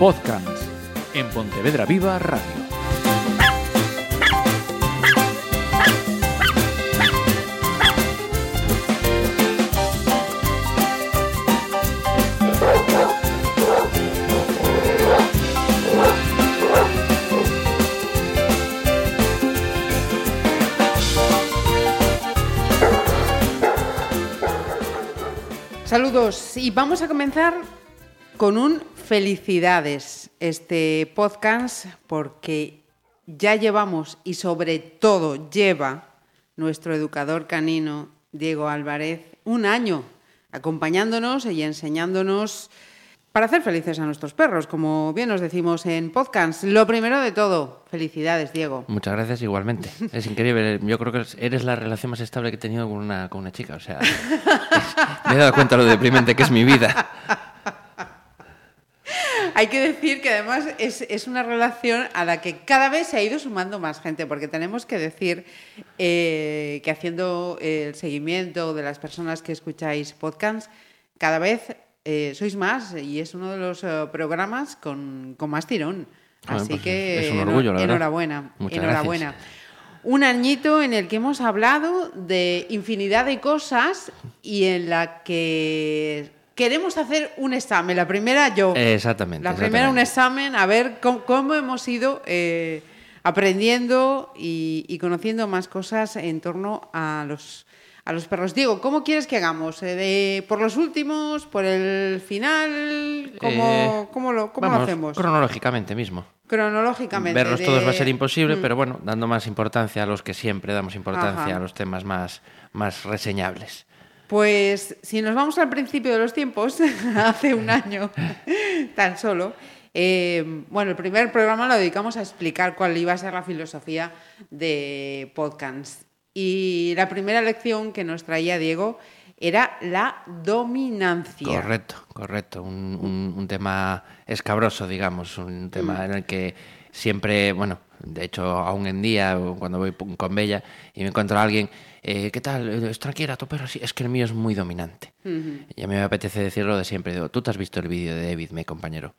Podcast en Pontevedra Viva Radio. Saludos y vamos a comenzar con un felicidades este podcast porque ya llevamos y sobre todo lleva nuestro educador canino Diego Álvarez un año acompañándonos y enseñándonos para hacer felices a nuestros perros, como bien nos decimos en podcast. Lo primero de todo, felicidades, Diego. Muchas gracias igualmente. Es increíble. Yo creo que eres la relación más estable que he tenido con una, con una chica. O sea, me he dado cuenta lo deprimente que es mi vida. Hay que decir que además es, es una relación a la que cada vez se ha ido sumando más gente, porque tenemos que decir eh, que haciendo el seguimiento de las personas que escucháis podcasts, cada vez eh, sois más y es uno de los eh, programas con, con más tirón. Bueno, Así pues que es un orgullo, la enhorabuena. Muchas enhorabuena. gracias. Un añito en el que hemos hablado de infinidad de cosas y en la que queremos hacer un examen. La primera yo. Exactamente. La primera un examen, a ver cómo, cómo hemos ido eh, aprendiendo y, y conociendo más cosas en torno a los, a los perros. Diego, ¿cómo quieres que hagamos? Eh, de- ¿Por los últimos? ¿Por el final? ¿Cómo, Eh, cómo lo, cómo lo hacemos? Cronológicamente mismo. Cronológicamente. Verlos de- todos va a ser imposible, Mm. pero bueno, dando más importancia a los que siempre damos importancia, Ajá. a los temas más, más reseñables. Pues si nos vamos al principio de los tiempos, hace un año tan solo, eh, bueno, el primer programa lo dedicamos a explicar cuál iba a ser la filosofía de podcast. Y la primera lección que nos traía Diego era la dominancia. Correcto, correcto. Un, un- un tema escabroso, digamos, un tema Mm. en el que siempre, bueno, de hecho, aún en día, cuando voy con Bella y me encuentro a alguien, eh, ¿qué tal? Eh, ¿Es tranquila tu perro? Sí, es que el mío es muy dominante. Y a mí me apetece decirlo de siempre. Digo, tú te has visto el vídeo de David, mi compañero.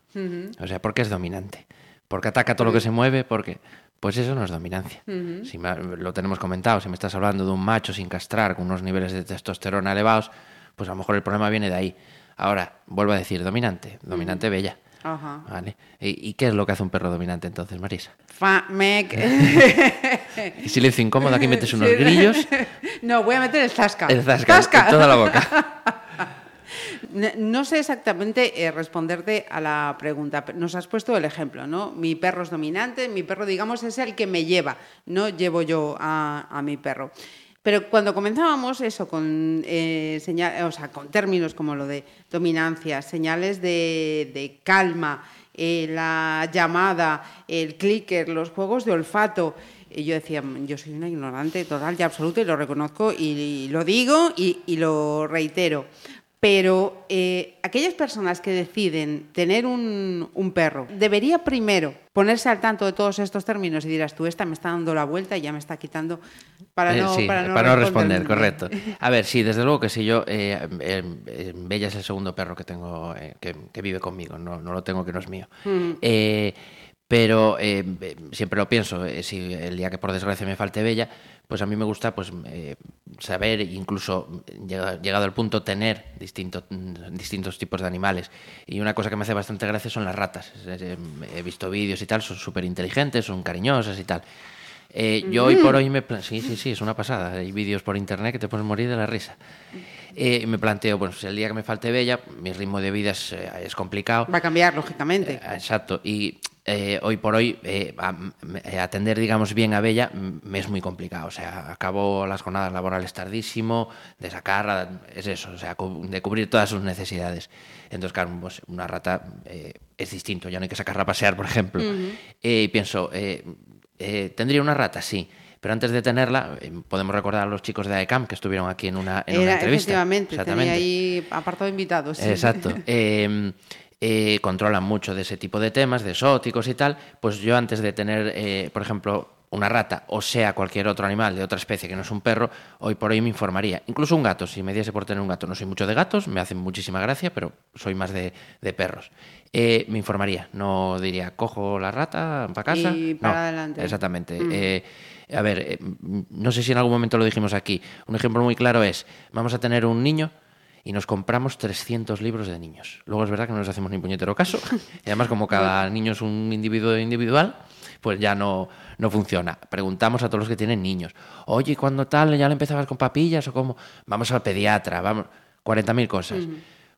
O sea, ¿por qué es dominante? Porque ataca todo lo que se mueve, porque... Pues eso no es dominancia. Si me- lo tenemos comentado, si me estás hablando de un macho sin castrar, con unos niveles de testosterona elevados, pues a lo mejor el problema viene de ahí. Ahora, vuelvo a decir, dominante, dominante bella. Ajá. ¿Vale? ¿Y, y qué es lo que hace un perro dominante entonces, Marisa? Fa- mec. Y silencio incómodo, aquí metes unos Sí. grillos, No, voy a meter el zasca. el zasca, en toda la boca. No sé exactamente eh, responderte a la pregunta. Nos has puesto el ejemplo, ¿no? Mi perro es dominante, mi perro, digamos, es el que me lleva, no llevo yo a, a mi perro. Pero cuando comenzábamos eso con, eh, señal- o sea, con términos como lo de dominancia, señales de, calma, eh, la llamada, el clicker, los juegos de olfato, y yo decía, "Mm, yo soy una ignorante total y absoluta y lo reconozco y, lo digo y lo reitero. Pero eh, aquellas personas que deciden tener un, un perro, debería primero ponerse al tanto de todos estos términos y dirás, tú, esta me está dando la vuelta y ya me está quitando para Eh, no, sí, para no, responder, responderme". correcto. A ver, sí, desde luego que sí, yo, eh, eh, Bella es el segundo perro que tengo, que, que vive conmigo, no, no lo tengo que no es mío. Eh, pero eh, siempre lo pienso, eh, si el día que por desgracia me falte Bella, pues a mí me gusta pues eh, saber, incluso llega- llegado al punto, tener distinto- mm, distintos tipos de animales. Y una cosa que me hace bastante gracia son las ratas. Eh, He visto vídeos y tal, son súper inteligentes, son cariñosas y tal. Eh, yo hoy por hoy me... Sí, sí, sí, es una pasada. Hay vídeos por internet que te puedes morir de la risa. Eh, me planteo, bueno, si el día que me falte Bella, mi ritmo de vida es, eh, es complicado. Va a cambiar, lógicamente. Eh, Exacto. Y eh, hoy por hoy eh, eh, atender, digamos, bien a Bella me es muy complicado. O sea, acabo las jornadas laborales tardísimo, de sacar, es eso, o sea, de cubrir todas sus necesidades. Entonces, claro, pues una rata eh, es distinto, ya no hay que sacarla a pasear, por ejemplo. Eh, y pienso, ¿tendría una rata? Sí. Pero antes de tenerla, podemos recordar a los chicos de AECAM que estuvieron aquí en una, en una Era, entrevista. efectivamente, tenía ahí apartado invitados. sí. Exacto. Eh, eh, controlan mucho de ese tipo de temas, de exóticos y tal. Pues yo antes de tener, eh, por ejemplo, una rata o sea cualquier otro animal de otra especie que no es un perro, hoy por hoy me informaría. Incluso un gato, si me diese por tener un gato, no soy mucho de gatos, me hacen muchísima gracia, pero soy más de, perros. Eh, me informaría, no diría, cojo la rata para casa. Y para adelante. Exactamente. Eh, a ver, eh, no sé si en algún momento lo dijimos aquí. Un ejemplo muy claro es, vamos a tener un niño y nos compramos 300 libros de niños. Luego es verdad que no les hacemos ni puñetero caso. Y además, como cada niño es un individuo individual, pues ya no, no funciona. Preguntamos a todos los que tienen niños, oye, ¿cuándo tal? ¿Ya le empezabas con papillas o cómo? Vamos al pediatra, vamos, 40.000 cosas.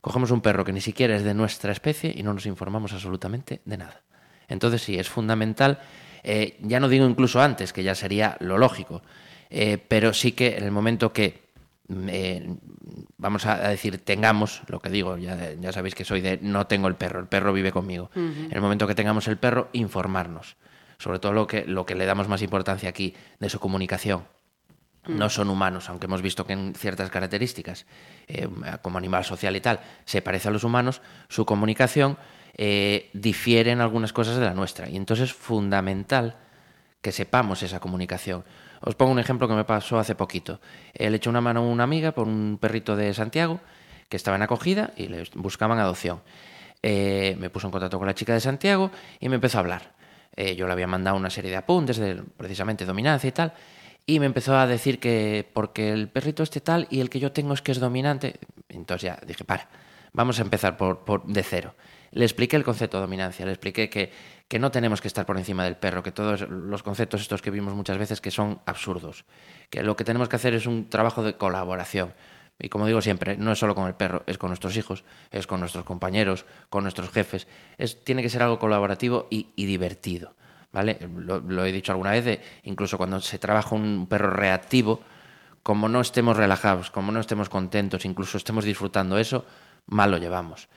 Cogemos un perro que ni siquiera es de nuestra especie y no nos informamos absolutamente de nada. Entonces sí, es fundamental, eh, ya no digo incluso antes, que ya sería lo lógico, eh, pero sí que en el momento que eh, vamos a decir, tengamos, lo que digo, ya, ya, sabéis que soy de no tengo el perro, el perro vive conmigo. En el momento que tengamos el perro, informarnos sobre todo lo que, lo que le damos más importancia aquí, de su comunicación. Mm. No son humanos, aunque hemos visto que en ciertas características, eh, como animal social y tal, se parece a los humanos, su comunicación eh, difiere en algunas cosas de la nuestra. Y entonces es fundamental que sepamos esa comunicación. Os pongo un ejemplo que me pasó hace poquito. Le eché una mano a una amiga por un perrito de Santiago que estaba en acogida y le buscaban adopción. Eh, me puso en contacto con la chica de Santiago y me empezó a hablar. Eh, yo le había mandado una serie de apuntes de precisamente dominancia y tal, y me empezó a decir que porque el perrito este tal y el que yo tengo es que es dominante. Entonces ya dije, para, vamos a empezar por de cero. Le expliqué el concepto de dominancia, le expliqué que, que no tenemos que estar por encima del perro, que todos los conceptos estos que vimos muchas veces que son absurdos, que lo que tenemos que hacer es un trabajo de colaboración. Y como digo siempre, no es solo con el perro, es con nuestros hijos, es con nuestros compañeros, con nuestros jefes. Es, tiene que ser algo colaborativo y, divertido. ¿vale? Lo, he dicho alguna vez, incluso cuando se trabaja un perro reactivo, como no estemos relajados, como no estemos contentos, incluso estemos disfrutando eso, mal lo llevamos.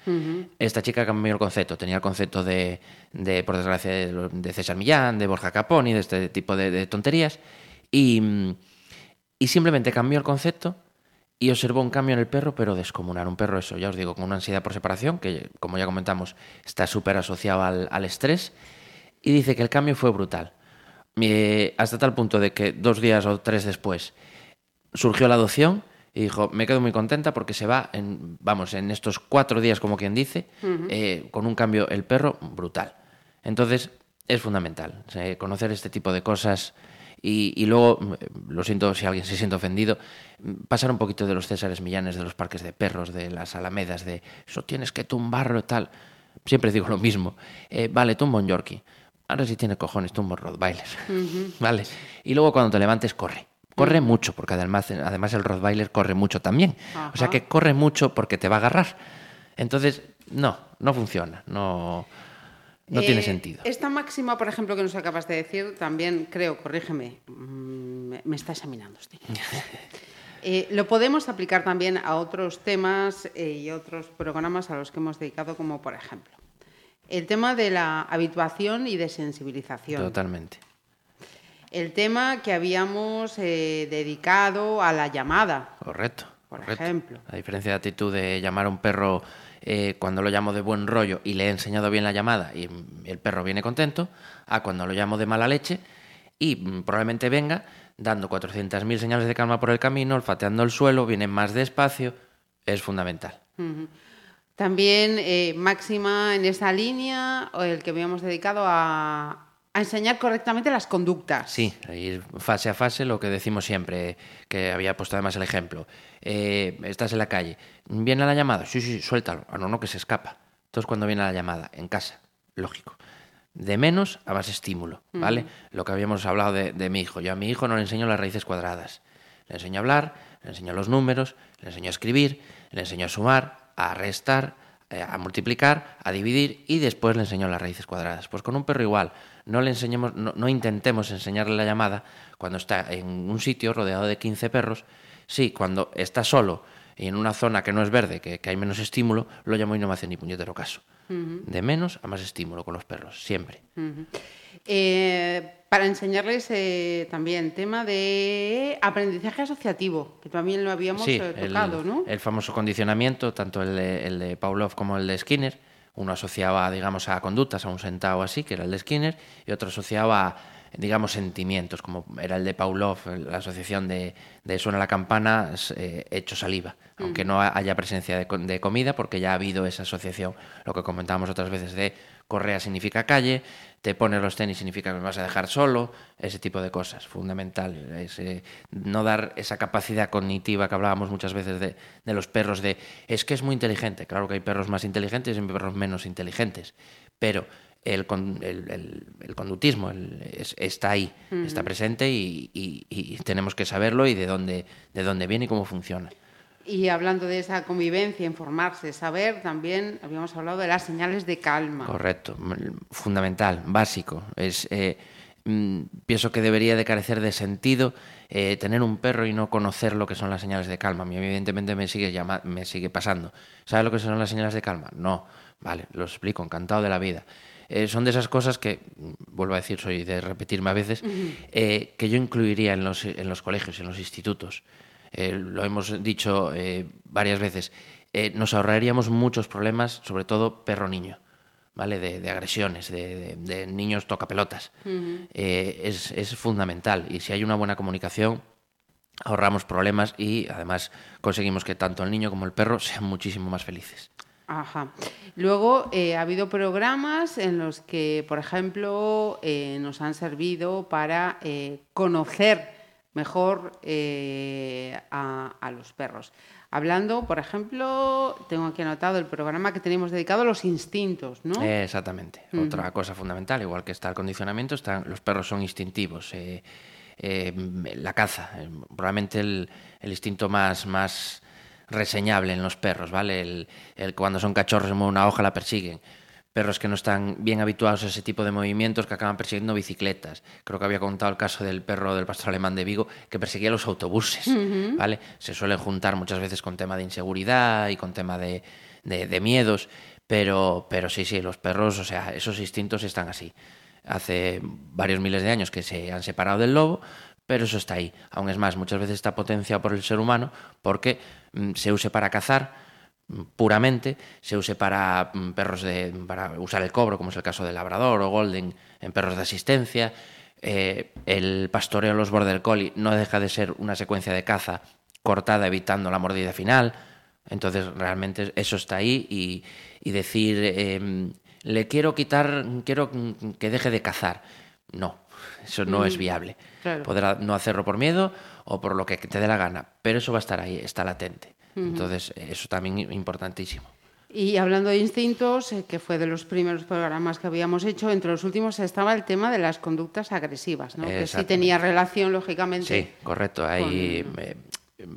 Esta chica cambió el concepto, tenía el concepto de, de por desgracia, de, César Millán, de Borja Caponi, de este tipo de, de tonterías, y, y simplemente cambió el concepto y observó un cambio en el perro, pero descomunal. Un perro, eso, ya os digo, con una ansiedad por separación, que como ya comentamos, está súper asociado al, estrés, y dice que el cambio fue brutal. hasta tal punto de que dos días o tres después surgió la adopción y dijo, me quedo muy contenta porque se va, en, vamos, en estos cuatro días, como quien dice, eh, con un cambio el perro brutal. Entonces, es fundamental conocer este tipo de cosas y, luego, mm, lo siento si alguien se siente ofendido, mm, pasar un poquito de los Césares Millanes, de los parques de perros, de las alamedas, de eso tienes que tumbarlo y tal. Siempre digo lo mismo. Eh, vale, tumbo un Yorkie. Ahora si tiene cojones, tumbo un Rottweiler. vale. Y luego cuando te levantes, corre. Corre mucho, porque además, además el Rottweiler corre mucho también. O sea que corre mucho porque te va a agarrar. Entonces, no, no funciona. No. No tiene eh, sentido. Esta máxima, por ejemplo, que nos acabas de decir, también creo, corrígeme, mm, me, está examinando usted. Eh, lo podemos aplicar también a otros temas eh, y otros programas a los que hemos dedicado, como por ejemplo el tema de la habituación y de sensibilización. Totalmente. El tema que habíamos dedicado a la llamada. Correcto. Por ejemplo. La diferencia de actitud de llamar a un perro eh, cuando lo llamo de buen rollo y le he enseñado bien la llamada y el perro viene contento, a cuando lo llamo de mala leche y mm, probablemente venga dando 400.000 señales de calma por el camino, olfateando el suelo, viene más despacio, es fundamental. También eh, máxima en esa línea, el que habíamos dedicado a, a enseñar correctamente las conductas. Sí, ir fase a fase, lo que decimos siempre, que había puesto además el ejemplo. Eh, estás en la calle, ¿viene la llamada? Sí, sí, suéltalo. Ah, no, no, que se escapa. Entonces, cuando viene la llamada? En casa, lógico. De menos a más estímulo, ¿vale? Lo que habíamos hablado de, mi hijo. Yo a mi hijo no le enseño las raíces cuadradas. Le enseño a hablar, le enseño los números, le enseño a escribir, le enseño a sumar, a restar, eh, a multiplicar, a dividir y después le enseño las raíces cuadradas. Pues con un perro igual no le enseñemos, no, intentemos enseñarle la llamada cuando está en un sitio rodeado de 15 perros. Sí, cuando está solo y en una zona que no es verde, que, hay menos estímulo, lo llamo y no me hace ni puñetero caso. De menos a más estímulo con los perros, siempre. Eh, para enseñarles eh, también tema de aprendizaje asociativo, que también lo habíamos eh, tocado, el, ¿no? El famoso condicionamiento, tanto el de, el de Pavlov como el de Skinner uno asociaba, digamos, a conductas, a un sentado así, que era el de Skinner, y otro asociaba digamos, sentimientos, como era el de Pavlov, la asociación de, de suena la campana, eh, hecho saliva, aunque no haya presencia de, de, comida, porque ya ha habido esa asociación, lo que comentábamos otras veces de correa significa calle, te pones los tenis significa que me vas a dejar solo, ese tipo de cosas, fundamental. Es, eh, no dar esa capacidad cognitiva que hablábamos muchas veces de, de, los perros, de es que es muy inteligente. Claro que hay perros más inteligentes y hay perros menos inteligentes, pero el, el, el, conductismo es, está ahí, uh -huh. está presente y, y, y, tenemos que saberlo y de dónde, de dónde viene y cómo funciona. Y hablando de esa convivencia, informarse, saber, también habíamos hablado de las señales de calma. Correcto, fundamental, básico. Es, eh, mm, pienso que debería de carecer de sentido eh, tener un perro y no conocer lo que son las señales de calma. A mí evidentemente me sigue, llama, me sigue pasando. ¿Sabe lo que son las señales de calma? No. Vale, lo explico, encantado de la vida. Eh, son de esas cosas que, vuelvo a decir, soy de repetirme a veces, uh -huh. eh, que yo incluiría en los, en los colegios, en los institutos. Eh, lo hemos dicho eh, varias veces. Eh, nos ahorraríamos muchos problemas, sobre todo perro-niño, ¿vale? De, de agresiones, de, de, de, niños tocapelotas. Uh -huh. es, es fundamental. Y si hay una buena comunicación, ahorramos problemas y además conseguimos que tanto el niño como el perro sean muchísimo más felices. Ajá. Luego eh, ha habido programas en los que, por ejemplo, eh, nos han servido para eh, conocer mejor eh, a, a, los perros. Hablando, por ejemplo, tengo aquí anotado el programa que tenemos dedicado a los instintos, ¿no? exactamente. Uh -huh. Otra cosa fundamental, igual que está el condicionamiento, están, los perros son instintivos. la caza, probablemente el, el instinto más, más reseñable en los perros, ¿vale? El, el cuando son cachorros y mueven una hoja la persiguen. Perros que no están bien habituados a ese tipo de movimientos que acaban persiguiendo bicicletas. Creo que había contado el caso del perro del pastor alemán de Vigo que perseguía los autobuses, uh -huh. ¿vale? Se suelen juntar muchas veces con tema de inseguridad y con tema de, de, de miedos, pero, pero sí, sí, los perros, o sea, esos instintos están así. Hace varios miles de años que se han separado del lobo, pero eso está ahí. Aún es más, muchas veces está potenciado por el ser humano porque mm, se use para cazar puramente, se use para mm, perros de para usar el cobro, como es el caso del labrador o golden en perros de asistencia. Eh, el pastoreo los border collie no deja de ser una secuencia de caza cortada evitando la mordida final. Entonces, realmente eso está ahí y, y decir, eh, le quiero quitar, quiero que deje de cazar. No, eso no mm, es viable. Claro. Podrá no hacerlo por miedo o por lo que te dé la gana, pero eso va a estar ahí, está latente. Uh -huh. Entonces, eso también es importantísimo. Y hablando de instintos, eh, que fue de los primeros programas que habíamos hecho, entre los últimos estaba el tema de las conductas agresivas, ¿no? que sí tenía relación, lógicamente. Sí, correcto. Ahí con... eh,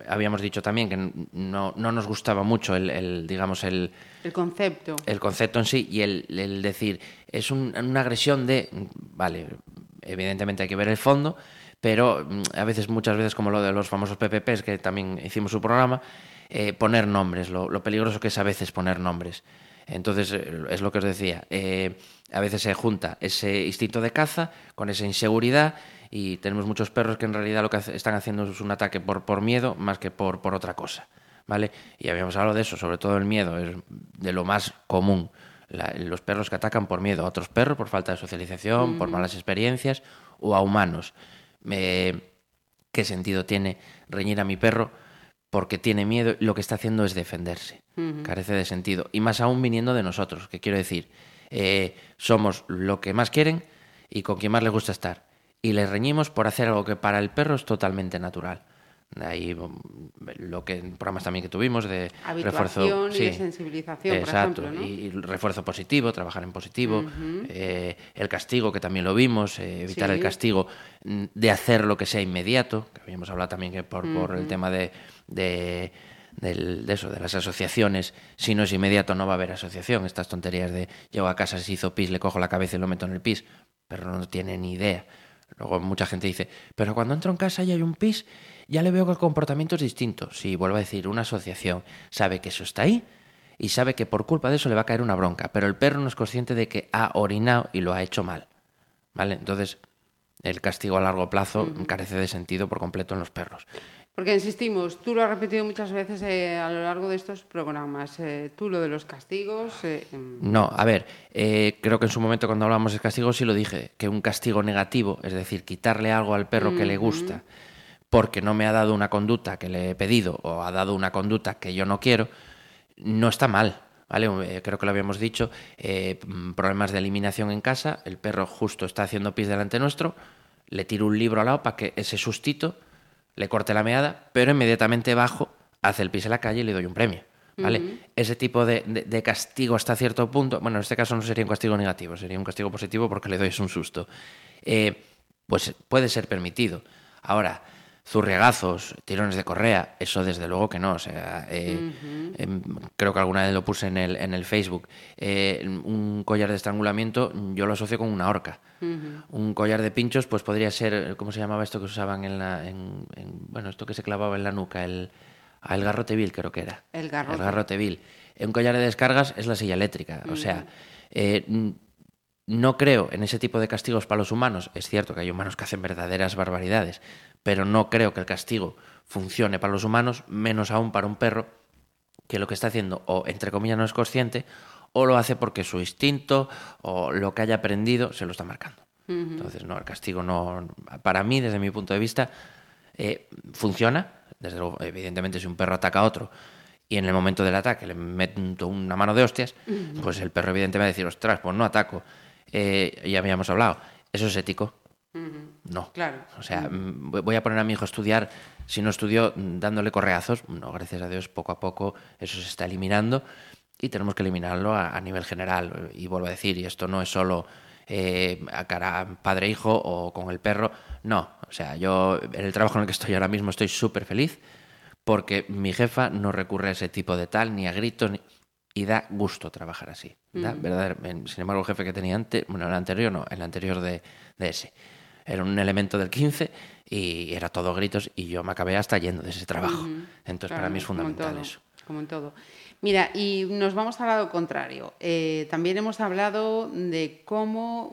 habíamos dicho también que no, no nos gustaba mucho el, el digamos, el, el concepto. El concepto en sí y el, el decir, es un, una agresión de, vale, evidentemente hay que ver el fondo, pero mm, a veces, muchas veces, como lo de los famosos PPPs, que también hicimos su programa, eh, poner nombres, lo, lo, peligroso que es a veces poner nombres. Entonces, eh, es lo que os decía, eh, a veces se junta ese instinto de caza con esa inseguridad y tenemos muchos perros que en realidad lo que están haciendo es un ataque por, por miedo más que por, por otra cosa. ¿vale? Y habíamos hablado de eso, sobre todo el miedo, es de lo más común la, los perros que atacan por miedo a otros perros, por falta de socialización, mm. por malas experiencias o a humanos. Eh, ¿Qué sentido tiene reñir a mi perro porque tiene miedo lo que está haciendo es defenderse? Carece de sentido. Y más aún viniendo de nosotros, que quiero decir, eh, somos lo que más quieren y con quien más les gusta estar. Y les reñimos por hacer algo que para el perro es totalmente natural. Ahí lo que programas también que tuvimos de refuerzo y sí, de sensibilización, exacto, por ejemplo, ¿no? y refuerzo positivo, trabajar en positivo, uh -huh. eh, el castigo que también lo vimos, eh, evitar sí. el castigo mm, de hacer lo que sea inmediato, que habíamos hablado también que por, uh -huh. por el tema de, de del, de eso, de las asociaciones, si no es inmediato no va a haber asociación, estas tonterías de llego a casa, se hizo pis, le cojo la cabeza y lo meto en el pis, pero no tiene ni idea. Luego mucha gente dice, pero cuando entro en casa y hay un pis, ya le veo que el comportamiento es distinto. Si, vuelvo a decir, una asociación sabe que eso está ahí y sabe que por culpa de eso le va a caer una bronca, pero el perro no es consciente de que ha orinado y lo ha hecho mal. ¿Vale? Entonces, el castigo a largo plazo carece de sentido por completo en los perros. Porque insistimos, tú lo has repetido muchas veces eh, a lo largo de estos programas. eh, tú lo de los castigos. eh, em, No, a ver, eh, creo que en su momento cuando hablamos de castigo sí lo dije, que un castigo negativo, es decir, quitarle algo al perro que le gusta porque no me ha dado una conducta que le he pedido o ha dado una conducta que yo no quiero, no está mal. ¿Vale? Eh, Creo que lo habíamos dicho, eh, mm, problemas de eliminación en casa, el perro justo está haciendo pis delante nuestro, le tiro un libro al lado para que ese sustito le corte la meada, pero inmediatamente bajo, hace el pis en la calle y le doy un premio. ¿Vale? Ese tipo de, de- de castigo hasta cierto punto, bueno, en este caso no sería un castigo negativo, sería un castigo positivo porque le doy un susto. Eh, pues puede ser permitido. Ahora, zurriagazos, tirones de correa, eso desde luego que no. O sea, eh, em, creo que alguna vez lo puse en el, en el Facebook. Eh, un collar de estrangulamiento yo lo asocio con una horca. Un collar de pinchos, pues podría ser, ¿cómo se llamaba esto que se usaban en la. en- en- bueno, esto que se clavaba en la nuca, el, ah, el garrote vil, creo que era. El garrote. El garrote vil. Un collar de descargas es la silla eléctrica. O sea, eh, no creo en ese tipo de castigos para los humanos. Es cierto que hay humanos que hacen verdaderas barbaridades, pero no creo que el castigo funcione para los humanos, menos aún para un perro que lo que está haciendo o entre comillas no es consciente o lo hace porque su instinto o lo que haya aprendido se lo está marcando. Entonces, no, el castigo no, para mí, desde mi punto de vista, eh, funciona. Desde luego, evidentemente, si un perro ataca a otro y en el momento del ataque le meto una mano de hostias, pues el perro evidentemente va a decir, ostras, pues no ataco. Eh, ya habíamos hablado. ¿Eso es ético? No. Claro. O sea, mm, voy a poner a mi hijo a estudiar, si no estudió mm, dándole correazos, no, gracias a Dios, poco a poco eso se está eliminando y tenemos que eliminarlo a, a nivel general. Y vuelvo a decir, y esto no es solo eh, a cara padre-hijo o con el perro, no. O sea, yo en el trabajo en el que estoy ahora mismo estoy súper feliz porque mi jefa no recurre a ese tipo de tal, ni a gritos, ni... y da gusto trabajar así. En- Sin embargo, el jefe que tenía antes, bueno, el anterior no, el anterior de, de ese, era un elemento del 15 y era todo gritos y yo me acabé hasta yendo de ese trabajo. Entonces, para mí es como en fundamental todo, eso. Como en todo. Mira, y nos vamos al lado contrario. Eh, también hemos hablado de cómo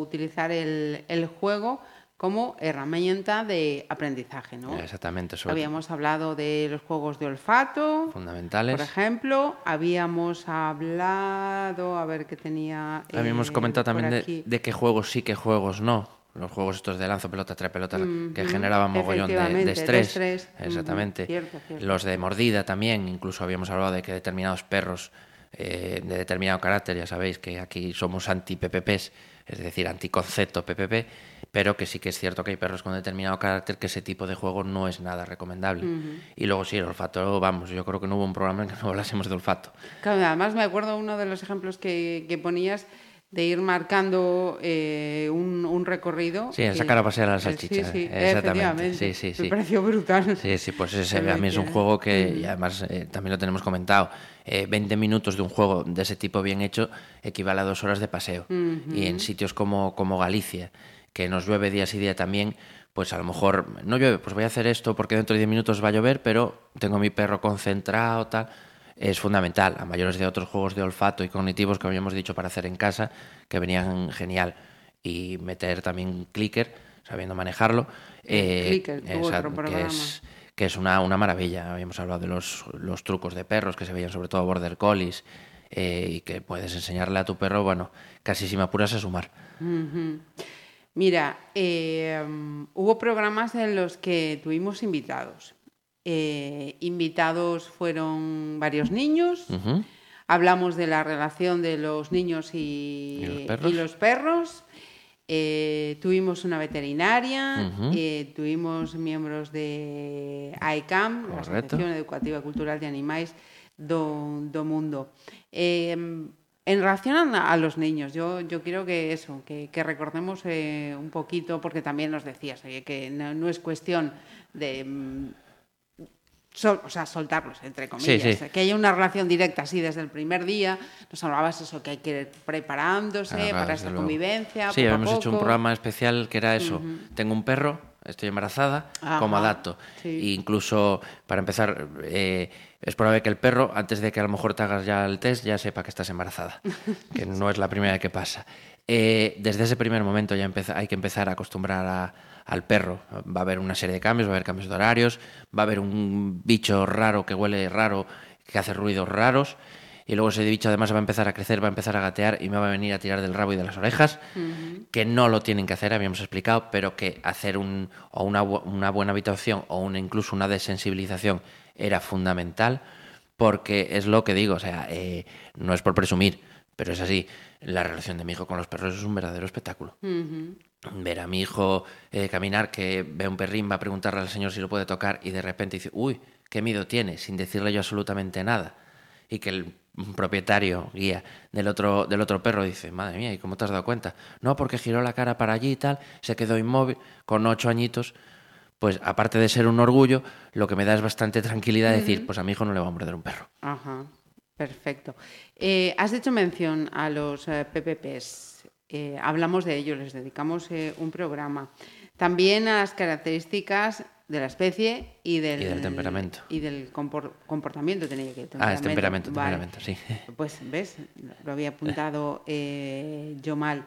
utilizar el, el juego como herramienta de aprendizaje, ¿no? Exactamente, sobre Habíamos hablado de los juegos de olfato, fundamentales. por ejemplo. Habíamos hablado, a ver qué tenía. eh, Habíamos comentado por también de, de qué juegos sí, qué juegos no. Los juegos estos de lanzo pelota, trae pelota, que generaban mogollón de, de efectivamente, de estrés. Exactamente. cierto, cierto. Los de mordida también, incluso habíamos hablado de que determinados perros eh, de determinado carácter, ya sabéis que aquí somos anti-PPPs, es decir, anticoncepto PPP, pero que sí que es cierto que hay perros con determinado carácter que ese tipo de juego no es nada recomendable. Y luego sí, el olfato, vamos, yo creo que no hubo un programa en que no hablásemos de olfato. Claro, además me acuerdo uno de los ejemplos que, que ponías de ir marcando eh, un, un recorrido. Sí, el sacar a pasear a la eh, salchicha, Sí, sí, exactamente. efectivamente. Sí, sí, sí. Me pareció brutal. Sí, sí, pues Pero a mí es un juego que, y además eh, también lo tenemos comentado, eh, 20 minutos de un juego de ese tipo bien hecho equivale a dos horas de paseo. Y en sitios como, como Galicia, que nos llueve día sí día también, pues a lo mejor no llueve, pues voy a hacer esto porque dentro de 10 minutos va a llover, pero tengo a mi perro concentrado, tal. Es fundamental, a mayores de otros juegos de olfato y cognitivos que habíamos dicho para hacer en casa, que venían genial. Y meter también clicker, sabiendo manejarlo. eh, Clicker, exacto, que es, que es una, una maravilla. Habíamos hablado de los, los trucos de perros que se veían sobre todo border collies eh, y que puedes enseñarle a tu perro, bueno, casi si me apuras a sumar. Mira, eh, hubo programas en los que tuvimos invitados. Eh, invitados fueron varios niños. Hablamos de la relación de los niños y, ¿Y los perros? y los perros. Eh, tuvimos una veterinaria, eh, tuvimos miembros de AECAM, la Correcto. Asociación Educativa e Cultural de Animais do, do Mundo. Eh, en relación a, a los niños, yo, yo quiero que eso, que, que recordemos eh, un poquito, porque también nos decías, oye, que no, no es cuestión de... sol- o sea, soltarlos, entre comillas. Sí, sí. Que haya una relación directa así desde el primer día. Nos hablabas eso, que hay que ir preparándose Claro, para esta luego. convivencia. Sí, habíamos hecho un programa especial que era eso. Tengo un perro, estoy embarazada, Ajá, ¿cómo adapto? sí. E incluso, para empezar, eh, es probable que el perro, antes de que a lo mejor te hagas ya el test, ya sepa que estás embarazada, que no es la primera que pasa. Eh, desde ese primer momento ya hay que empezar a acostumbrar al perro. Va a haber una serie de cambios, va a haber cambios de horarios, va a haber un bicho raro que huele raro, que hace ruidos raros y luego ese bicho además va a empezar a crecer, va a empezar a gatear y me va a venir a tirar del rabo y de las orejas, que no lo tienen que hacer, habíamos explicado, pero que hacer un, o una, una buena habitación o una, incluso una desensibilización era fundamental, porque es lo que digo, o sea, eh, no es por presumir, pero es así, la relación de mi hijo con los perros es un verdadero espectáculo. Ver a mi hijo eh, caminar, que ve un perrín, va a preguntarle al señor si lo puede tocar y de repente dice, uy, qué miedo tiene, sin decirle yo absolutamente nada. Y que el propietario, guía del otro, del otro perro, dice, madre mía, ¿y cómo te has dado cuenta? No, porque giró la cara para allí y tal, se quedó inmóvil, con ocho añitos, pues aparte de ser un orgullo, lo que me da es bastante tranquilidad decir, pues a mi hijo no le va a morder un perro. Ajá, perfecto. Eh, has hecho mención a los eh, PPPs, eh, hablamos de ellos, les dedicamos un programa. También a las características de la especie y del, temperamento. Y del comportamiento tenía que Ah, es temperamento, temperamento, sí. Pues ves, lo había apuntado eh, yo mal.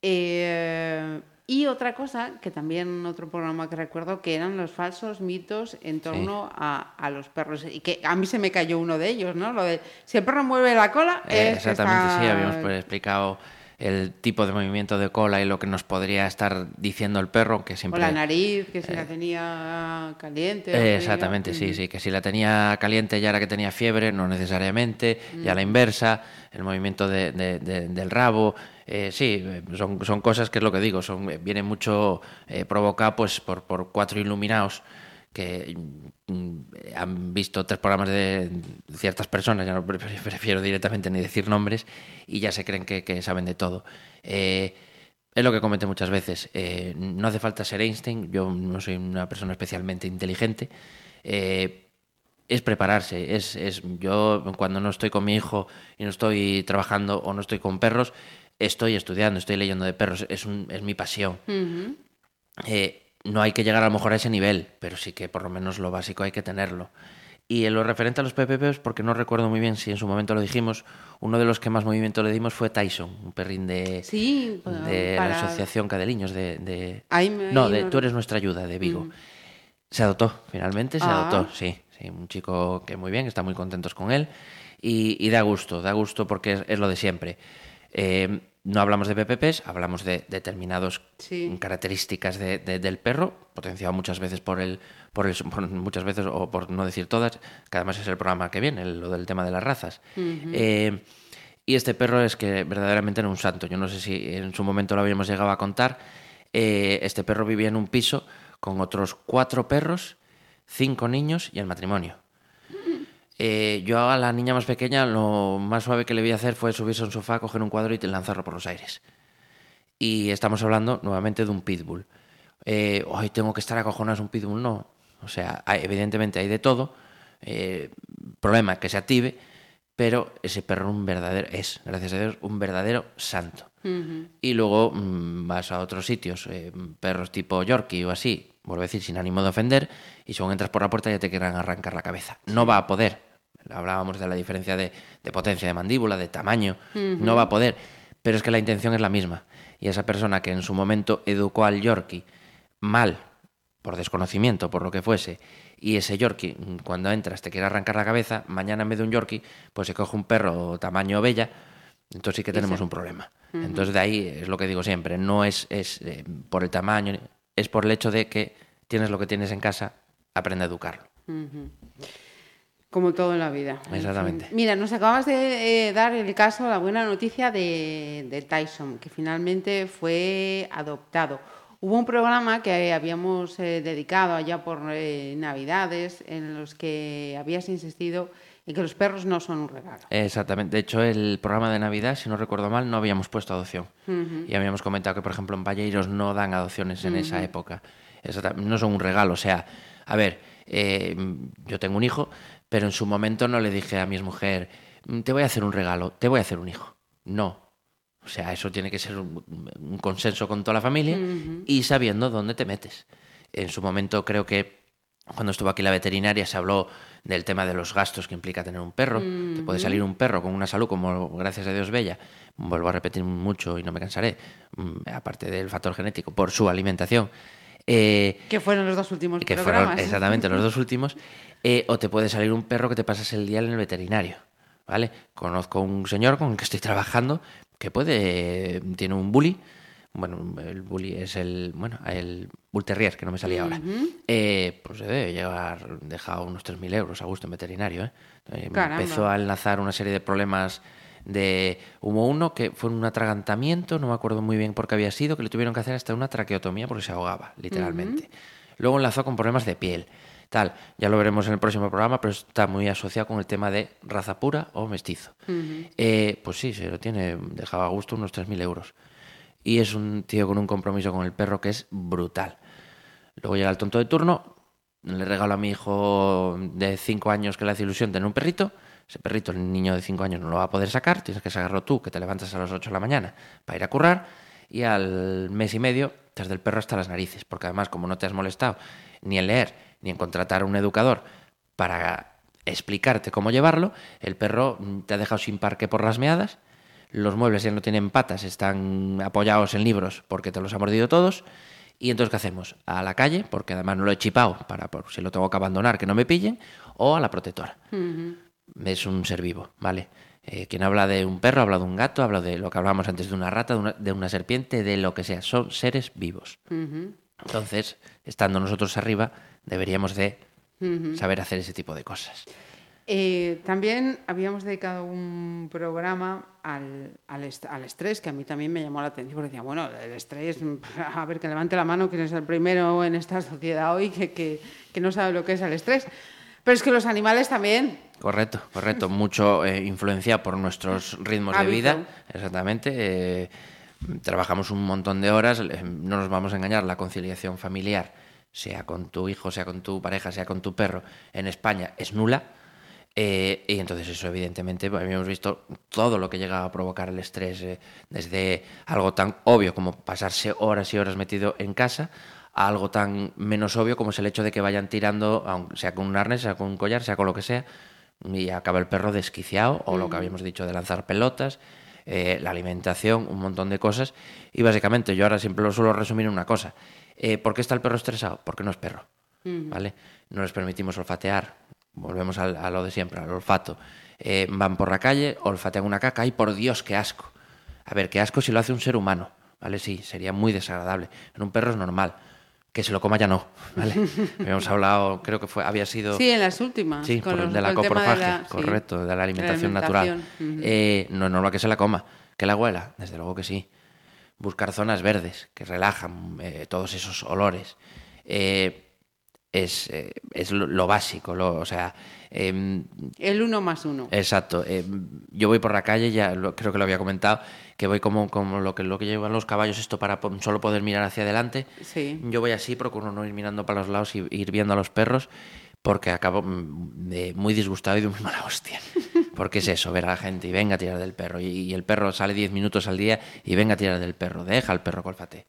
Eh, y otra cosa, que también otro programa que recuerdo, que eran los falsos mitos en torno a, a, los perros. Y que a mí se me cayó uno de ellos, ¿no? Lo de si el perro mueve la cola. Eh, exactamente, sí, habíamos pues, explicado el tipo de movimiento de cola y lo que nos podría estar diciendo el perro, que siempre... O la nariz, que si la tenía caliente. Eh, exactamente, sí, sí, que si la tenía caliente ya era que tenía fiebre, no necesariamente, ya la inversa, el movimiento de, del rabo, eh, sí, son, son, cosas que es lo que digo, son, viene mucho eh, provocado pues, por, por cuatro iluminados que mm, han visto tres programas de ciertas personas, ya no prefiero directamente ni decir nombres, y ya se creen que, saben de todo. Eh, es lo que comenté muchas veces, eh, no hace falta ser Einstein, yo no soy una persona especialmente inteligente, eh, es prepararse, es, es, yo cuando no estoy con mi hijo y no estoy trabajando o no estoy con perros, estoy estudiando, estoy leyendo de perros, es, un, es mi pasión no hay que llegar a lo mejor a ese nivel, pero sí que por lo menos lo básico hay que tenerlo. Y en lo referente a los PPPs, porque no recuerdo muy bien si en su momento lo dijimos, uno de los que más movimiento le dimos fue Tyson, un perrín de, de la Asociación Cadeliños. De, no, de Tú eres nuestra ayuda, de Vigo. Mm. Se adoptó, finalmente se ah. adoptó, sí, sí. Un chico que muy bien, está muy contentos con él. Y, da gusto, da gusto porque es, lo de siempre. Eh, no hablamos de PPPs, hablamos de determinadas características del perro, potenciado muchas veces por el, por el, muchas veces o por no decir todas, que además es el programa que viene, lo del tema de las razas. Eh, y este perro es que verdaderamente era un santo. Yo no sé si en su momento lo habíamos llegado a contar. Eh, este perro vivía en un piso con otros cuatro perros, cinco niños y el matrimonio. Eh, yo a la niña más pequeña lo más suave que le vi hacer fue subirse a un sofá, coger un cuadro y lanzarlo por los aires. Y estamos hablando nuevamente de un pitbull. Eh, hoy tengo que estar acojonado, es un pitbull, no. O sea, evidentemente hay de todo. Eh, problema que se active, pero ese perro un verdadero, es, gracias a Dios, un verdadero santo. Y luego mm, vas a otros sitios, perros tipo Yorkie o así, vuelvo a decir, sin ánimo de ofender, y según entras por la puerta ya te quieran arrancar la cabeza. No va a poder. Hablábamos de la diferencia de, potencia de mandíbula, de tamaño. No va a poder. Pero es que la intención es la misma. Y esa persona que en su momento educó al Yorkie mal, por desconocimiento, por lo que fuese, y ese Yorkie, cuando entras, te quiere arrancar la cabeza, mañana en vez de un Yorkie, pues se coge un perro tamaño bella, entonces sí que tenemos un problema. Entonces de ahí es lo que digo siempre, no es, es eh, por el tamaño, es por el hecho de que tienes lo que tienes en casa, aprende a educarlo. Como todo en la vida. Exactamente. Mira, nos acabas de eh, dar el caso, la buena noticia de, Tyson, que finalmente fue adoptado. Hubo un programa que habíamos eh, dedicado allá por eh, Navidades en los que habías insistido en que los perros no son un regalo. Exactamente. De hecho, el programa de Navidad, si no recuerdo mal, no habíamos puesto adopción. Y habíamos comentado que, por ejemplo, en Valleiros no dan adopciones en esa época. No son un regalo. O sea, a ver, yo tengo un hijo, pero en su momento no le dije a mi mujer, mm, te voy a hacer un regalo, te voy a hacer un hijo. No. O sea, eso tiene que ser un, consenso con toda la familia y sabiendo dónde te metes. En su momento creo que cuando estuvo aquí la veterinaria se habló del tema de los gastos que implica tener un perro. Te puede salir un perro con una salud como, gracias a Dios, bella. Vuelvo a repetir mucho y no me cansaré, mm, aparte del factor genético, por su alimentación. Eh, Que fueron los dos últimos que programas. fueron exactamente los dos últimos, eh, o te puede salir un perro que te pasas el día en el veterinario, ¿vale? Conozco un señor con el que estoy trabajando que puede, tiene un bully, bueno, el bully es el, bueno, el bull terrier, que no me salía ahora, eh, pues se debe llevar, dejado unos 3.000 euros a gusto en veterinario, ¿eh? Eh. Empezó a enlazar una serie de problemas de hubo uno que fue un atragantamiento, no me acuerdo muy bien por qué había sido, que le tuvieron que hacer hasta una traqueotomía porque se ahogaba, literalmente. Luego enlazó con problemas de piel, tal, ya lo veremos en el próximo programa, pero está muy asociado con el tema de raza pura o mestizo. Eh, pues sí, se lo tiene dejado a gusto unos 3.000 euros. Y es un tío con un compromiso con el perro que es brutal. Luego llega el tonto de turno, le regalo a mi hijo de 5 años que le hace ilusión tener un perrito. Ese perrito, el niño de 5 años, no lo va a poder sacar, tienes que sacarlo tú, que te levantas a las 8 de la mañana para ir a currar. Y al mes y medio, estás del perro hasta las narices, porque además, como no te has molestado ni en leer ni en contratar a un educador para explicarte cómo llevarlo, el perro te ha dejado sin parque por las meadas, los muebles ya no tienen patas, están apoyados en libros porque te los ha mordido todos. Y entonces, ¿qué hacemos? A la calle, porque además no lo he chipado para por si lo tengo que abandonar, que no me pillen, o a la protectora. Es un ser vivo, ¿vale? Eh, quien habla de un perro, habla de un gato, habla de lo que hablábamos antes de una rata, de una, de una serpiente, de lo que sea. Son seres vivos. Entonces, estando nosotros arriba, deberíamos de saber hacer ese tipo de cosas. Eh, también habíamos dedicado un programa al, al, est- al estrés, que a mí también me llamó la atención, porque decía, bueno, el estrés, a ver, que levante la mano, quién es el primero en esta sociedad hoy que, que, que no sabe lo que es el estrés. Pero es que los animales también. Correcto, correcto. Mucho eh, influenciado por nuestros ritmos de vida. Exactamente. eh, trabajamos un montón de horas. no nos vamos a engañar. La conciliación familiar, sea con tu hijo, sea con tu pareja, sea con tu perro, en España es nula. Eh, y entonces eso evidentemente pues, habíamos visto todo lo que llega a provocar el estrés, eh, desde algo tan obvio como pasarse horas y horas metido en casa, a algo tan menos obvio como es el hecho de que vayan tirando, sea con un arnés, sea con un collar, sea con lo que sea, y acaba el perro desquiciado, o lo que habíamos dicho de lanzar pelotas, eh, la alimentación, un montón de cosas. Y básicamente yo ahora siempre lo suelo resumir en una cosa. Eh, ¿Por qué está el perro estresado? Porque no es perro. ¿Vale? No les permitimos olfatear. Volvemos a, lo de siempre, al olfato. Eh, van por la calle, olfatean una caca, ¡ay por Dios, qué asco! A ver, qué asco si lo hace un ser humano, ¿vale? Sí, sería muy desagradable. En un perro es normal. Que se lo coma ya no, ¿vale? Habíamos hablado, creo que fue, había sido... Sí, en las últimas. Sí, por- los- de la coprofagia, sí, correcto, de la alimentación, alimentación, natural. Eh, no es normal que se la coma. ¿Que la huela? Desde luego que sí. Buscar zonas verdes que relajan eh, todos esos olores. Eh, es, eh, es lo, lo básico, lo, o sea, em, El uno más uno. Exacto. eh, yo voy por la calle, ya lo- creo que lo había comentado, que voy como, como lo, que, lo que llevan los caballos, esto para solo poder mirar hacia adelante. Sí. Yo voy así, procuro no ir mirando para los lados y ir viendo a los perros, porque acabo mm, de muy disgustado y de muy mala hostia. Porque es eso, ver a la gente y venga a tirar del perro. Y, y el perro sale 10 minutos al día y venga a tirar del perro. Deja al perro colfate.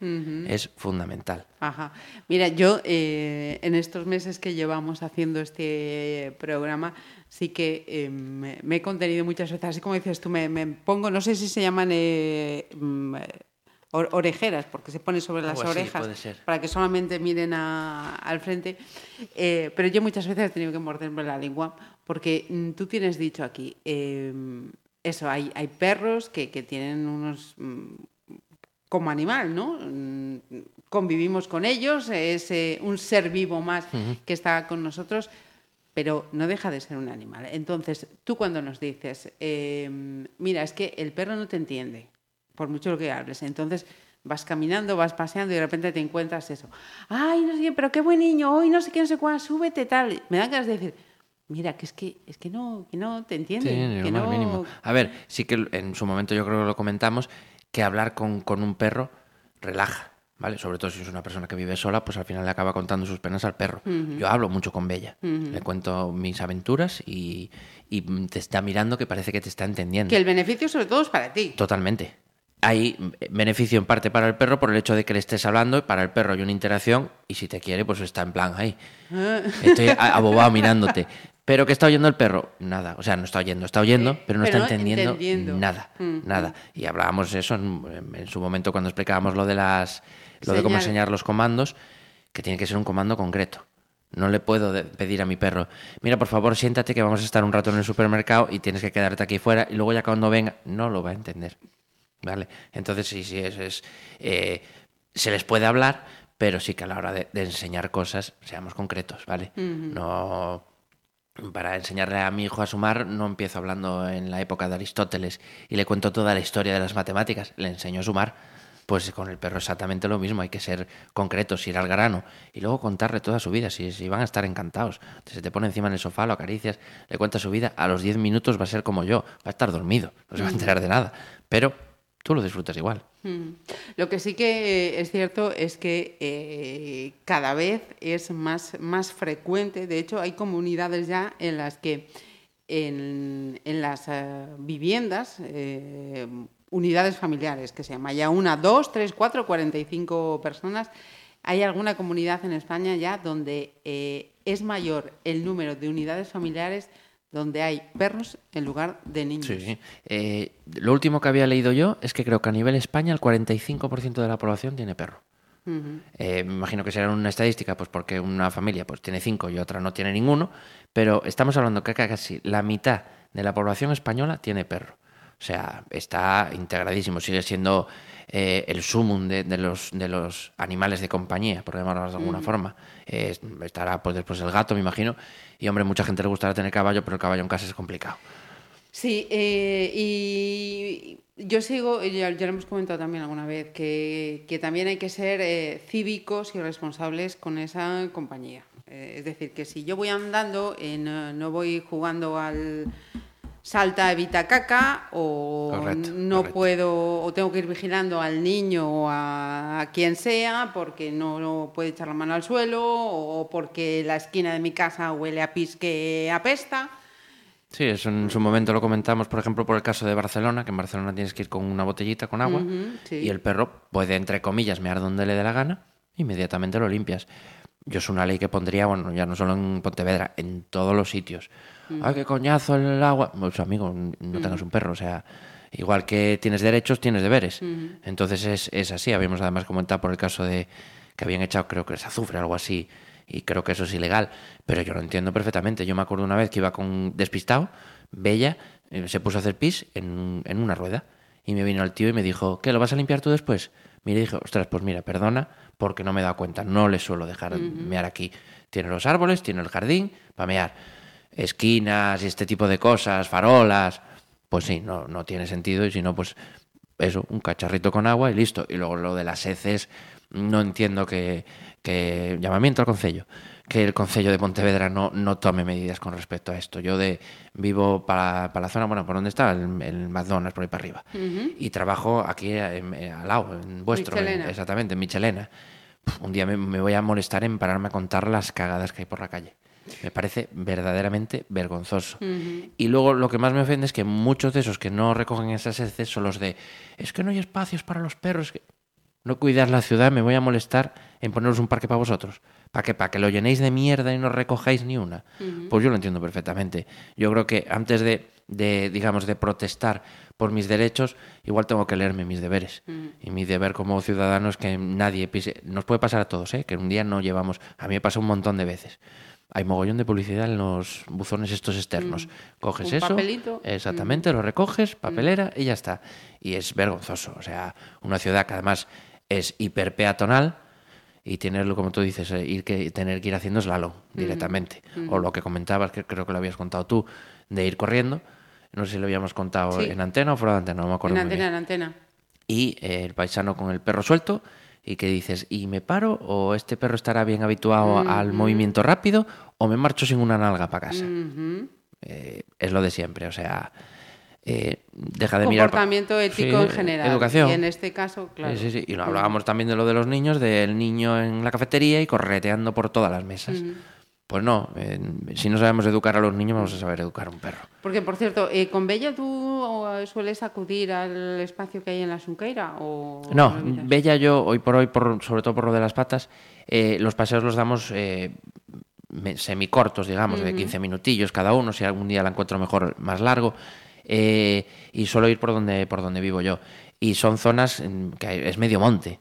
Es fundamental. Ajá. Mira, yo eh, en estos meses que llevamos haciendo este programa, sí que eh, me, me he contenido muchas veces, así como dices tú, me, me pongo, no sé si se llaman eh, mm, orejeras, porque se pone sobre las así, orejas, para que solamente miren a- al frente. Eh, pero yo muchas veces he tenido que morderme la lengua, porque mm, tú tienes dicho aquí, eh, eso, hay, hay perros que, que tienen unos... mm, como animal, ¿no? Mm, Convivimos con ellos, es eh, un ser vivo más que está con nosotros, pero no deja de ser un animal. Entonces, tú cuando nos dices, eh, mira, es que el perro no te entiende, por mucho lo que hables, entonces vas caminando, vas paseando y de repente te encuentras eso. Ay, no sé qué, pero qué buen niño, hoy no sé qué, no sé cuál, súbete, tal. Me dan ganas de decir, mira, que es que, es que, no, que no te entiende. Sí, que no... mínimo. A ver, sí que en su momento yo creo que lo comentamos, que hablar con, con un perro relaja, ¿vale? Sobre todo si es una persona que vive sola, pues al final le acaba contando sus penas al perro. Yo hablo mucho con Bella, le cuento mis aventuras y, y te está mirando que parece que te está entendiendo. Que el beneficio sobre todo es para ti. Totalmente. Hay beneficio en parte para el perro por el hecho de que le estés hablando y para el perro hay una interacción y si te quiere pues está en plan ahí. Estoy abobado mirándote. Pero ¿qué está oyendo el perro? Nada. O sea, no está oyendo, está oyendo, Eh, pero no pero está entendiendo, entendiendo. nada. Mm, Nada. Y hablábamos eso en, en su momento cuando explicábamos lo de las lo de cómo enseñar los comandos, que tiene que ser un comando concreto. No le puedo pedir a mi perro, mira, por favor, siéntate que vamos a estar un rato en el supermercado y tienes que quedarte aquí fuera y luego ya cuando venga, no lo va a entender. ¿Vale? Entonces, sí, sí, es, es, eh, se les puede hablar, pero sí que a la hora de, de enseñar cosas, seamos concretos, ¿vale? No. Para enseñarle a mi hijo a sumar, no empiezo hablando en la época de Aristóteles y le cuento toda la historia de las matemáticas, le enseño a sumar. Pues con el perro exactamente lo mismo, hay que ser concretos, ir al grano y luego contarle toda su vida, si, si van a estar encantados. Se te pone encima en el sofá, lo acaricias, le cuentas su vida, a los 10 minutos va a ser como yo, va a estar dormido, no se va a enterar de nada, pero tú lo disfrutas igual. Mm. Lo que sí que eh, es cierto es que eh, cada vez es más, más frecuente, de hecho hay comunidades ya en las que en, en las eh, viviendas, unidades familiares, que se llama ya una, dos, tres, cuatro, cuarenta y cinco personas, hay alguna comunidad en España ya donde es mayor el número de unidades familiares donde hay perros en lugar de niños. Sí. Eh, lo último que había leído yo es que creo que a nivel España el 45% de la población tiene perro. Eh, me imagino que será una estadística, pues porque una familia pues tiene cinco y otra no tiene ninguno, pero estamos hablando que casi la mitad de la población española tiene perro. O sea, está integradísimo, sigue siendo eh, el sumum de, de los, de los animales de compañía, por llamarlo de alguna forma. Eh, estará pues después el gato, me imagino, y hombre, mucha gente le gustará tener caballo, pero el caballo en casa es complicado. Sí, eh, y yo sigo, ya, ya lo hemos comentado también alguna vez, que, también hay que ser eh, cívicos y responsables con esa compañía. Eh, es decir, que si yo voy andando, no voy jugando al salta, evita caca, o Correcto, no correcto. puedo, o tengo que ir vigilando al niño o a, a quien sea, porque no, no puede echar la mano al suelo, o porque la esquina de mi casa huele a pis que apesta. Sí, eso en su momento lo comentamos, por ejemplo, por el caso de Barcelona, que en Barcelona tienes que ir con una botellita con agua sí. y el perro puede, entre comillas, mear donde le dé la gana, inmediatamente lo limpias. Yo es una ley que pondría, bueno, ya no solo en Pontevedra, en todos los sitios. ¡Ay, qué coñazo el agua! Pues amigo, no tengas un perro, o sea, igual que tienes derechos, tienes deberes. Entonces es, es así. Habíamos además comentado por el caso de que habían echado, creo que es azufre, algo así, y creo que eso es ilegal, pero yo lo entiendo perfectamente. Yo me acuerdo una vez que iba con despistado, Bella, eh, se puso a hacer pis en, en una rueda, y me vino el tío y me dijo, ¿qué, lo vas a limpiar tú después? Mira, y dije, ostras, pues mira, perdona, porque no me he dado cuenta, no le suelo dejar mear aquí. Tiene los árboles, tiene el jardín, para mear. Esquinas y este tipo de cosas, farolas, pues sí, no, no tiene sentido, y si no, pues eso, un cacharrito con agua y listo. Y luego lo de las heces, no entiendo que, que llamamiento al concello, que el concello de Pontevedra no, no tome medidas con respecto a esto. Yo de vivo para, para la zona, bueno, ¿por dónde está? El, el McDonald's, por ahí para arriba. Y trabajo aquí en- en- al lado, en vuestro, en- exactamente, en Michelena. Un día me, me voy a molestar en pararme a contar las cagadas que hay por la calle. Me parece verdaderamente vergonzoso. Y luego lo que más me ofende es que muchos de esos que no recogen esas heces son los de es que no hay espacios para los perros. que No cuidar la ciudad, me voy a molestar en poneros un parque para vosotros. ¿Para qué? ¿Para que lo llenéis de mierda y no recojáis ni una? Pues yo lo entiendo perfectamente. Yo creo que antes de, de, digamos, de protestar por mis derechos, igual tengo que leerme mis deberes. Y mi deber como ciudadano es que nadie pise. Nos puede pasar a todos, ¿eh? que un día no llevamos. A mí me pasa un montón de veces. Hay mogollón de publicidad en los buzones estos externos. Coges Un eso, papelito. exactamente, lo recoges, papelera y ya está. Y es vergonzoso. O sea, una ciudad que además es hiperpeatonal y tenerlo, como tú dices, eh, ir que, tener que ir haciendo slalom directamente. O lo que comentabas, que creo que lo habías contado tú, de ir corriendo. No sé si lo habíamos contado Sí. en antena o fuera de antena, no me acuerdo. En antena, bien. en antena. Y eh, el paisano con el perro suelto y que dices, ¿y me paro o este perro estará bien habituado al movimiento rápido o me marcho sin una nalga para casa? Ujú. Eh, es lo de siempre, o sea, eh, deja de mirar... Comportamiento ético Sí, en general. Educación. Y en este caso, claro. Sí, sí, sí. Y lo hablábamos también de lo de los niños, del niño en la cafetería y correteando por todas las mesas. Pues no, eh, si no sabemos educar a los niños, vamos a saber educar a un perro. Porque, por cierto, eh, ¿con Bella tú eh, sueles acudir al espacio que hay en la Sunqueira? O No? Bella yo, hoy por hoy, por, sobre todo por lo de las patas, eh, los paseos los damos eh, semicortos, digamos, de 15 minutillos cada uno, si algún día la encuentro mejor, más largo, eh, y suelo ir por donde, por donde vivo yo. Y son zonas que es medio monte.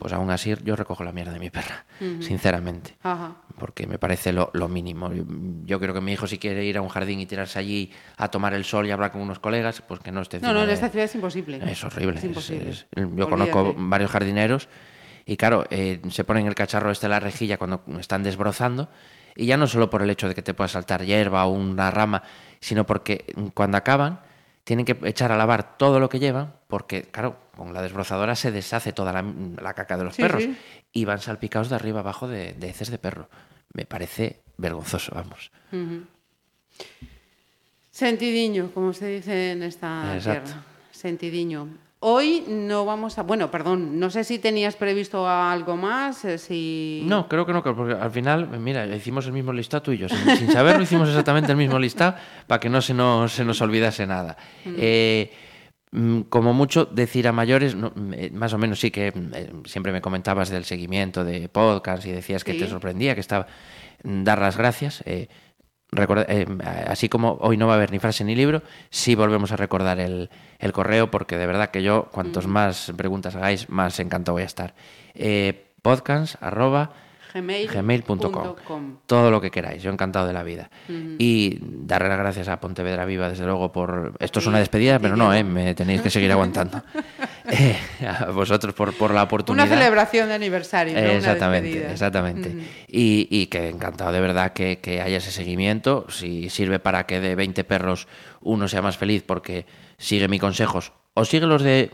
Pues aún así yo recojo la mierda de mi perra, sinceramente. Ajá. Porque me parece lo, lo mínimo. Yo, yo creo que mi hijo si quiere ir a un jardín y tirarse allí a tomar el sol y hablar con unos colegas, pues que no esté No, no, en de- esta ciudad es imposible. es horrible. Es es- imposible. es- yo conozco varios jardineros y claro, eh, se ponen el cacharro este la rejilla cuando están desbrozando y ya no solo por el hecho de que te pueda saltar hierba o una rama, sino porque cuando acaban tienen que echar a lavar todo lo que llevan porque, claro, con la desbrozadora se deshace toda la, la caca de los Sí, perros sí. y van salpicados de arriba abajo de, de heces de perro. Me parece vergonzoso, vamos. Sentidiño, como se dice en esta Exacto. tierra. Sentidiño. Hoy no vamos a... Bueno, perdón, no sé si tenías previsto algo más, eh, si... No, creo que no, porque al final, mira, hicimos el mismo listado tú y yo. Sin, sin saberlo, hicimos exactamente el mismo listado para que no se nos, se nos olvidase nada. Eh, mm, como mucho decir a mayores, no, mm, eh, más o menos sí que mm, eh, siempre me comentabas del seguimiento de podcast y decías que Sí. te sorprendía, que estaba. mm, Dar las gracias. eh, recorda- eh, así como hoy no va a haber ni frase ni libro, sí volvemos a recordar el, el correo, porque de verdad que yo, cuantos más preguntas hagáis, más encantado voy a estar. Eh, podcast arroba gmail.com. Todo lo que queráis, yo encantado de la vida. Y darle las gracias a Pontevedra Viva, desde luego, por... Esto es una despedida, pero no, ¿eh? me tenéis que seguir aguantando. Eh, a vosotros por, por la oportunidad. Una celebración de aniversario, no una Exactamente, exactamente. y, y que encantado de verdad que, que haya ese seguimiento. Si sirve para que de 20 perros uno sea más feliz porque sigue mis consejos o sigue los de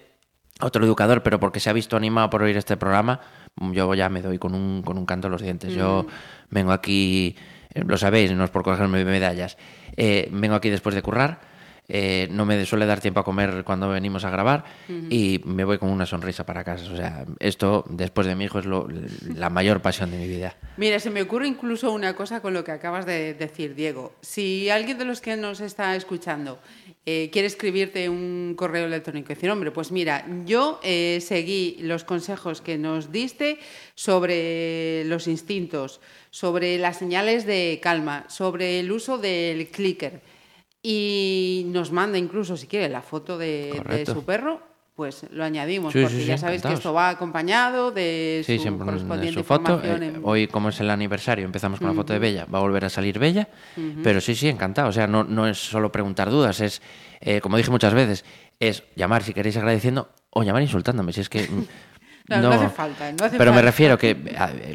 otro educador, pero porque se ha visto animado por oír este programa, yo ya me doy con un, con un canto en los dientes. Yo vengo aquí, eh, lo sabéis, no es por cogerme medallas, eh, vengo aquí después de currar. eh, no me suele dar tiempo a comer cuando venimos a grabar y me voy con una sonrisa para casa. O sea, esto después de mi hijo es lo- la mayor pasión de mi vida. Mira, se me ocurre incluso una cosa con lo que acabas de decir, Diego. Si alguien de los que nos está escuchando eh, quiere escribirte un correo electrónico y decir, hombre, pues mira, yo eh, seguí los consejos que nos diste sobre los instintos, sobre las señales de calma, sobre el uso del clicker y nos manda incluso, si quiere, la foto de, su perro, pues lo añadimos, Sí, porque sí, sí, ya sabéis que esto va acompañado de Sí, su siempre en correspondiente su foto. eh, en- hoy, como es el aniversario, empezamos con la foto de Bella. Va a volver a salir Bella. Pero sí, sí, encantado. O sea, no, no es solo preguntar dudas, es, eh, como dije muchas veces, es llamar si queréis agradeciendo o llamar insultándome. Si es que. mm, No, no hace falta, no hace pero me refiero que,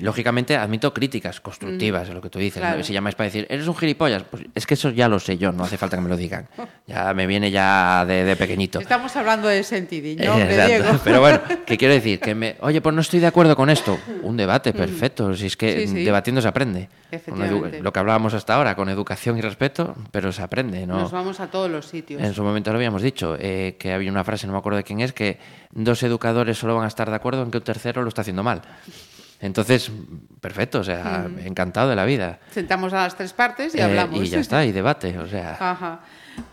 lógicamente, admito críticas constructivas, es lo que tú dices. Claro. Si llamáis para decir, eres un gilipollas, pues es que eso ya lo sé yo, no hace falta que me lo digan. Ya me viene ya de, de pequeñito. Estamos hablando de sentidiño, Exacto. Diego. Pero bueno, que quiero decir que me, oye, pues no estoy de acuerdo con esto. Un debate, perfecto. Si es que Mm. Sí, sí. debatiendo se aprende. Lo que hablábamos hasta ahora, con educación y respeto, pero se aprende, ¿no? Nos vamos a todos los sitios. En su momento lo habíamos dicho, eh, que había una frase, no me acuerdo de quién es, que dos educadores solo van a estar de acuerdo en que un tercero lo está haciendo mal. Entonces, perfecto, o sea, encantado de la vida. Sentamos a las tres partes y Eh, hablamos. y ya está, y debate, o sea. Ajá.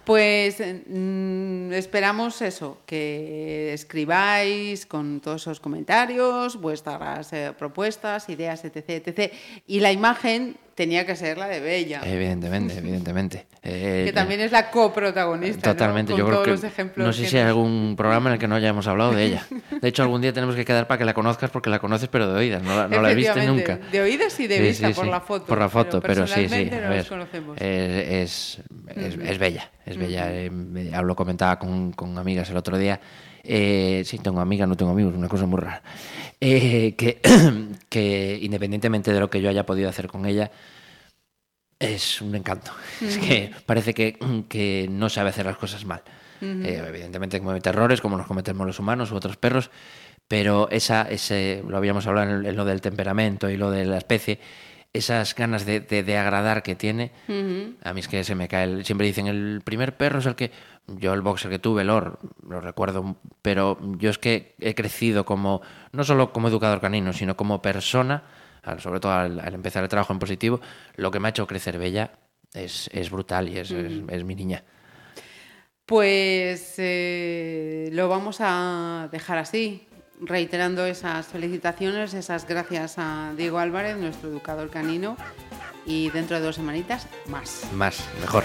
Pues mm, esperamos eso, que escribáis con todos esos comentarios, vuestras eh, propuestas, ideas, etc, etc. Y la imagen tenía que ser la de Bella, Evidentemente, evidentemente. Eh, que también es la coprotagonista. ¿no? Totalmente, Con yo creo que los ejemplos no sé que si hay algún programa en el que no hayamos hablado de ella. De hecho, algún día tenemos que quedar para que la conozcas porque la conoces pero de oídas, no la, no la viste nunca. De oídas y de Sí, vista sí, por sí, la foto. Por la foto, pero, sí, sí. a no ver, conocemos. eh, es, es, es bella, es bella. eh, comentaba con, con amigas el otro día. Eh, sí, tengo amigas, no tengo amigos, una cosa muy rara. Eh, que, que independientemente de lo que yo haya podido hacer con ella, es un encanto. Es que parece que, que no sabe hacer las cosas mal. Eh, evidentemente comete errores como los cometemos los humanos u otros perros, pero esa, ese, lo habíamos hablado en lo del temperamento y lo de la especie, esas ganas de, de- de agradar que tiene, a mí es que se me cae. el- siempre dicen, el primer perro es el que... Yo el boxer que tuve, Lor, lo recuerdo, pero yo es que he crecido como, no solo como educador canino, sino como persona al- sobre todo al, al empezar el trabajo en positivo, lo que me ha hecho crecer Bella es, es brutal y es, es- es mi niña. Pues eh, lo vamos a dejar así, reiterando esas felicitaciones, esas gracias a Diego Álvarez, nuestro educador canino, y dentro de dos semanitas más. Más, mejor.